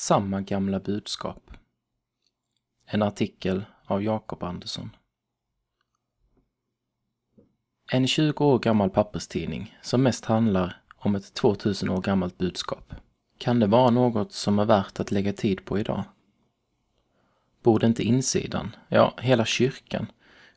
Samma gamla budskap. En artikel av Jakob Andersson. En 20 år gammal papperstidning som mest handlar om ett 2000 år gammalt budskap. Kan det vara något som är värt att lägga tid på idag? Borde inte insidan, ja hela kyrkan,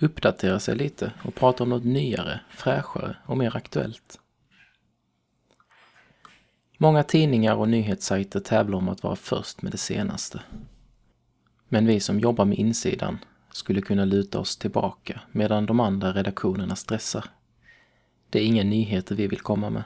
uppdatera sig lite och prata om något nyare, fräschare och mer aktuellt? Många tidningar och nyhetssajter tävlar om att vara först med det senaste. Men vi som jobbar med insidan skulle kunna luta oss tillbaka medan de andra redaktionerna stressar. Det är inga nyheter vi vill komma med.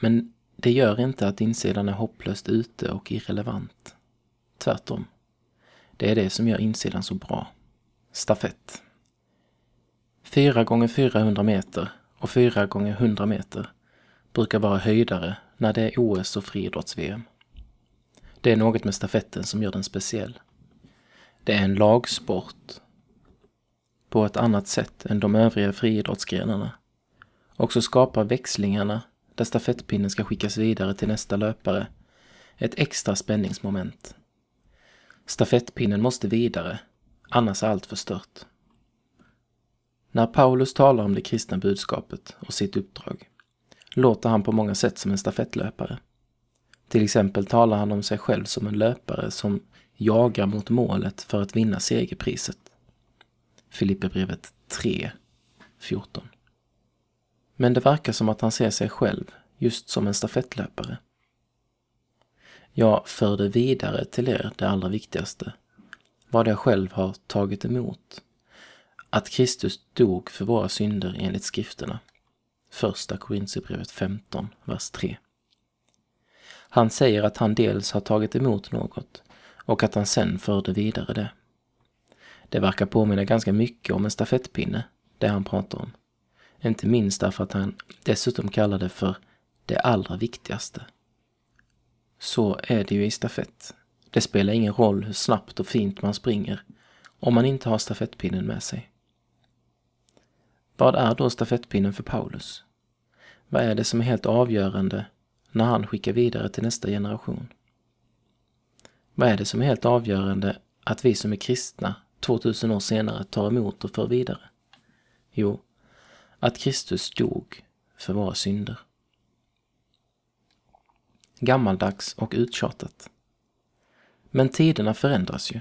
Men det gör inte att insidan är hopplöst ute och irrelevant. Tvärtom. Det är det som gör insidan så bra. Stafett. 4 gånger 400 meter och 4 gånger 100 meter brukar vara höjdare när det är OS och friidrotts-VM. Det är något med stafetten som gör den speciell. Det är en lagsport på ett annat sätt än de övriga friidrottsgrenarna. Och så skapar växlingarna, där stafettpinnen ska skickas vidare till nästa löpare, ett extra spänningsmoment. Stafettpinnen måste vidare, annars är allt förstört. När Paulus talar om det kristna budskapet och sitt uppdrag låter han på många sätt som en stafettlöpare. Till exempel talar han om sig själv som en löpare som jagar mot målet för att vinna segerpriset. Filipperbrevet 3, 14. Men det verkar som att han ser sig själv just som en stafettlöpare. Jag för det vidare till er det allra viktigaste, vad jag själv har tagit emot. Att Kristus dog för våra synder enligt skrifterna. Första Korintierbrevet 15, vers 3. Han säger att han dels har tagit emot något och att han sen förde vidare det. Det verkar påminna ganska mycket om en stafettpinne, det han pratar om. Inte minst därför att han dessutom kallar det för det allra viktigaste. Så är det ju i stafett. Det spelar ingen roll hur snabbt och fint man springer om man inte har stafettpinnen med sig. Vad är då stafettpinnen för Paulus? Vad är det som är helt avgörande när han skickar vidare till nästa generation? Vad är det som är helt avgörande att vi som är kristna 2000 år senare tar emot och för vidare? Jo, att Kristus dog för våra synder. Gammaldags och uttjatat. Men tiderna förändras ju.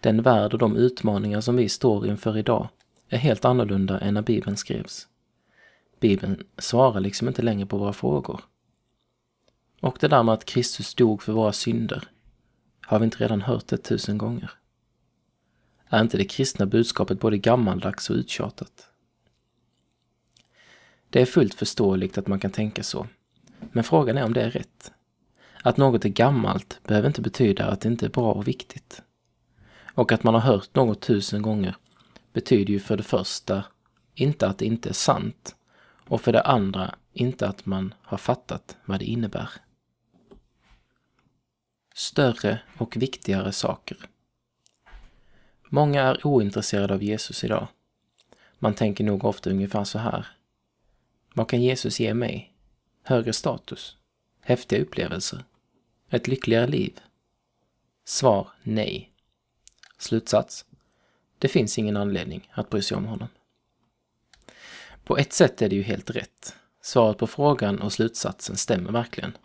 Den värld och de utmaningar som vi står inför idag är helt annorlunda än när Bibeln skrevs. Bibeln svarar liksom inte längre på våra frågor. Och det där med att Kristus dog för våra synder, har vi inte redan hört det tusen gånger? Är inte det kristna budskapet både gammaldags och uttjatat? Det är fullt förståeligt att man kan tänka så, men frågan är om det är rätt. Att något är gammalt behöver inte betyda att det inte är bra och viktigt. Och att man har hört något tusen gånger betyder ju för det första inte att det inte är sant och för det andra inte att man har fattat vad det innebär. Större och viktigare saker. Många är ointresserade av Jesus idag. Man tänker nog ofta ungefär så här. Vad kan Jesus ge mig? Högre status? Häftiga upplevelser? Ett lyckligare liv? Svar nej. Slutsats? Det finns ingen anledning att bry sig om honom. På ett sätt är det ju helt rätt. Svaret på frågan och slutsatsen stämmer verkligen.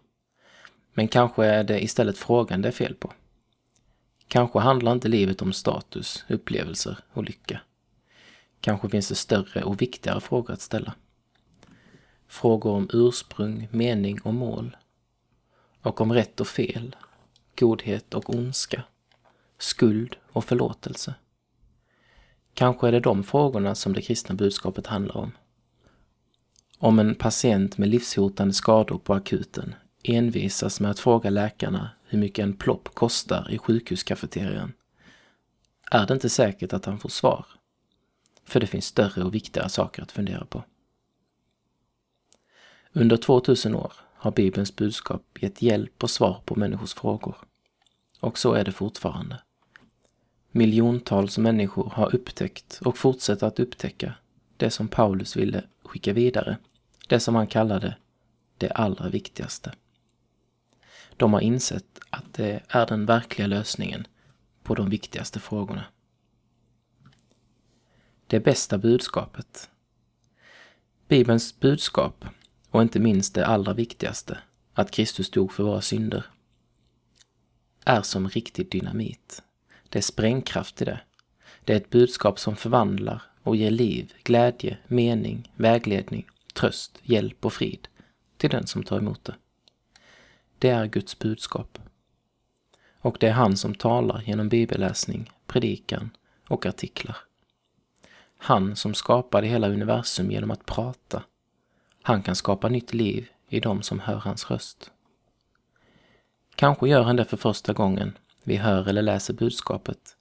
Men kanske är det istället frågan det är fel på. Kanske handlar inte livet om status, upplevelser och lycka. Kanske finns det större och viktigare frågor att ställa. Frågor om ursprung, mening och mål. Och om rätt och fel, godhet och ondska, skuld och förlåtelse. Kanske är det de frågorna som det kristna budskapet handlar om. Om en patient med livshotande skador på akuten envisas med att fråga läkarna hur mycket en plopp kostar i sjukhuskafeterian är det inte säkert att han får svar. För det finns större och viktigare saker att fundera på. Under 2000 år har Bibelns budskap gett hjälp och svar på människors frågor. Och så är det fortfarande. Miljontals människor har upptäckt och fortsätter att upptäcka det som Paulus ville skicka vidare, det som han kallade det allra viktigaste. De har insett att det är den verkliga lösningen på de viktigaste frågorna. Det bästa budskapet. Bibelns budskap, och inte minst det allra viktigaste, att Kristus dog för våra synder, är som riktig dynamit. Det är sprängkraft i det. Det är ett budskap som förvandlar och ger liv, glädje, mening, vägledning, tröst, hjälp och frid till den som tar emot det. Det är Guds budskap. Och det är han som talar genom bibelläsning, predikan och artiklar. Han som skapade hela universum genom att prata. Han kan skapa nytt liv i dem som hör hans röst. Kanske gör han det för första gången vi hör eller läser budskapet.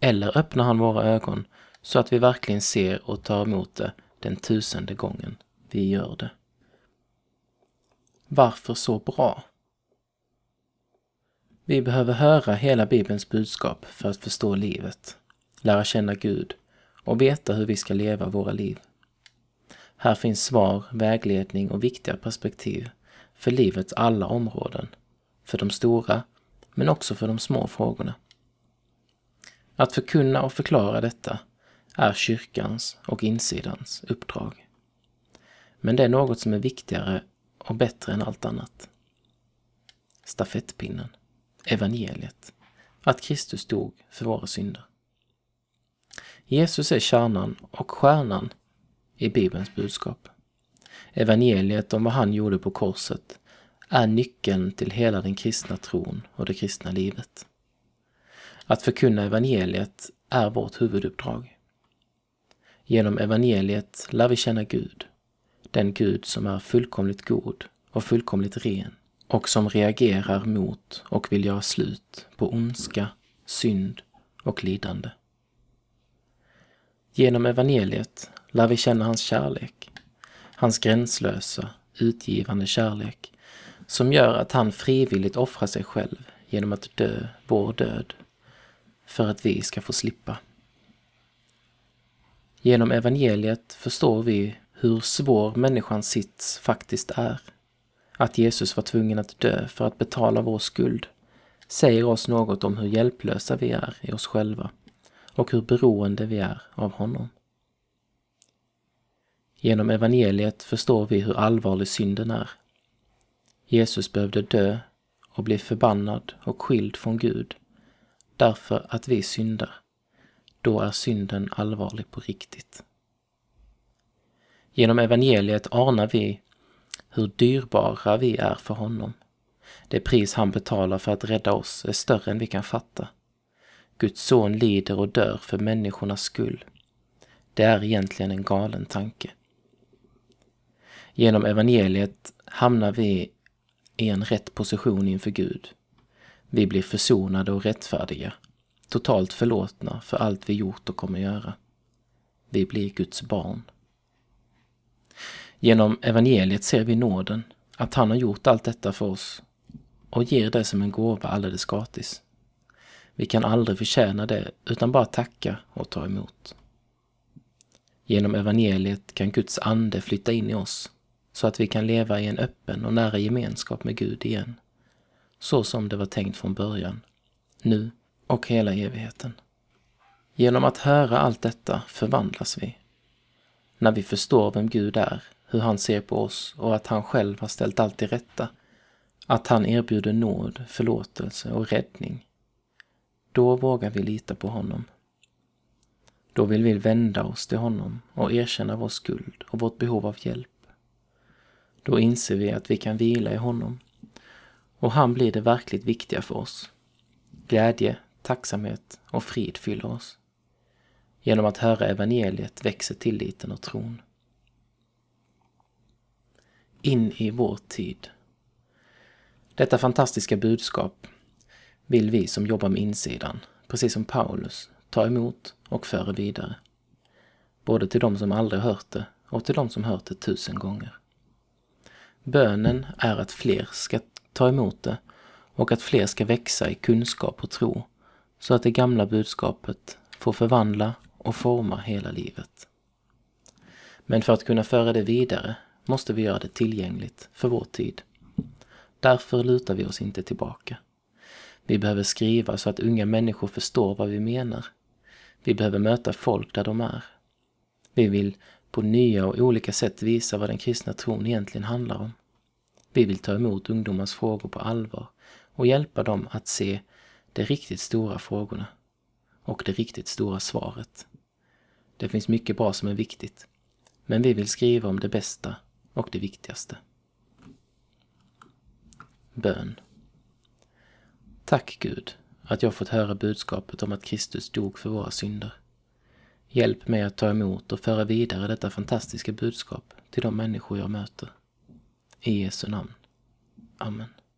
Eller öppnar han våra ögon så att vi verkligen ser och tar emot det den tusende gången vi gör det. Varför så bra? Vi behöver höra hela Bibelns budskap för att förstå livet, lära känna Gud och veta hur vi ska leva våra liv. Här finns svar, vägledning och viktiga perspektiv för livets alla områden, för de stora men också för de små frågorna. Att förkunna och förklara detta är kyrkans och insidans uppdrag. Men det är något som är viktigare och bättre än allt annat. Stafettpinnen, evangeliet, att Kristus dog för våra synder. Jesus är kärnan och stjärnan i Bibelns budskap. Evangeliet om vad han gjorde på korset är nyckeln till hela den kristna tron och det kristna livet. Att förkunna evangeliet är vårt huvuduppdrag. Genom evangeliet lär vi känna Gud, den Gud som är fullkomligt god och fullkomligt ren och som reagerar mot och vill göra slut på ondska, synd och lidande. Genom evangeliet lär vi känna hans kärlek, hans gränslösa, utgivande kärlek som gör att han frivilligt offrar sig själv genom att dö vår död för att vi ska få slippa. Genom evangeliet förstår vi hur svår människans sits faktiskt är. Att Jesus var tvungen att dö för att betala vår skuld säger oss något om hur hjälplösa vi är i oss själva och hur beroende vi är av honom. Genom evangeliet förstår vi hur allvarlig synden är. Jesus behövde dö och bli förbannad och skild från Gud därför att vi syndar. Då är synden allvarlig på riktigt. Genom evangeliet anar vi hur dyrbara vi är för honom. Det pris han betalar för att rädda oss är större än vi kan fatta. Guds son lider och dör för människornas skull. Det är egentligen en galen tanke. Genom evangeliet hamnar vi i en rätt position inför Gud. Vi blir försonade och rättfärdiga, totalt förlåtna för allt vi gjort och kommer göra. Vi blir Guds barn. Genom evangeliet ser vi nåden, att han har gjort allt detta för oss och ger det som en gåva alldeles gratis. Vi kan aldrig förtjäna det utan bara tacka och ta emot. Genom evangeliet kan Guds ande flytta in i oss så att vi kan leva i en öppen och nära gemenskap med Gud igen. Så som det var tänkt från början, nu och hela evigheten. Genom att höra allt detta förvandlas vi. När vi förstår vem Gud är, hur han ser på oss och att han själv har ställt allt till rätta, att han erbjuder nåd, förlåtelse och räddning, då vågar vi lita på honom. Då vill vi vända oss till honom och erkänna vår skuld och vårt behov av hjälp. Då inser vi att vi kan vila i honom och han blir det verkligt viktiga för oss. Glädje, tacksamhet och frid fyller oss. Genom att höra evangeliet växer tilliten och tron. In i vår tid. Detta fantastiska budskap vill vi som jobbar med insidan, precis som Paulus, ta emot och föra vidare. Både till de som aldrig hört det och till de som hört det tusen gånger. Bönen är att fler ska ta emot det och att fler ska växa i kunskap och tro så att det gamla budskapet får förvandla och forma hela livet. Men för att kunna föra det vidare måste vi göra det tillgängligt för vår tid. Därför lutar vi oss inte tillbaka. Vi behöver skriva så att unga människor förstår vad vi menar. Vi behöver möta folk där de är. Vi vill på nya och olika sätt visa vad den kristna tron egentligen handlar om. Vi vill ta emot ungdomars frågor på allvar och hjälpa dem att se de riktigt stora frågorna och det riktigt stora svaret. Det finns mycket bra som är viktigt, men vi vill skriva om det bästa och det viktigaste. Bön. Tack Gud att jag fått höra budskapet om att Kristus dog för våra synder. Hjälp mig att ta emot och föra vidare detta fantastiska budskap till de människor jag möter. I Jesu namn. Amen.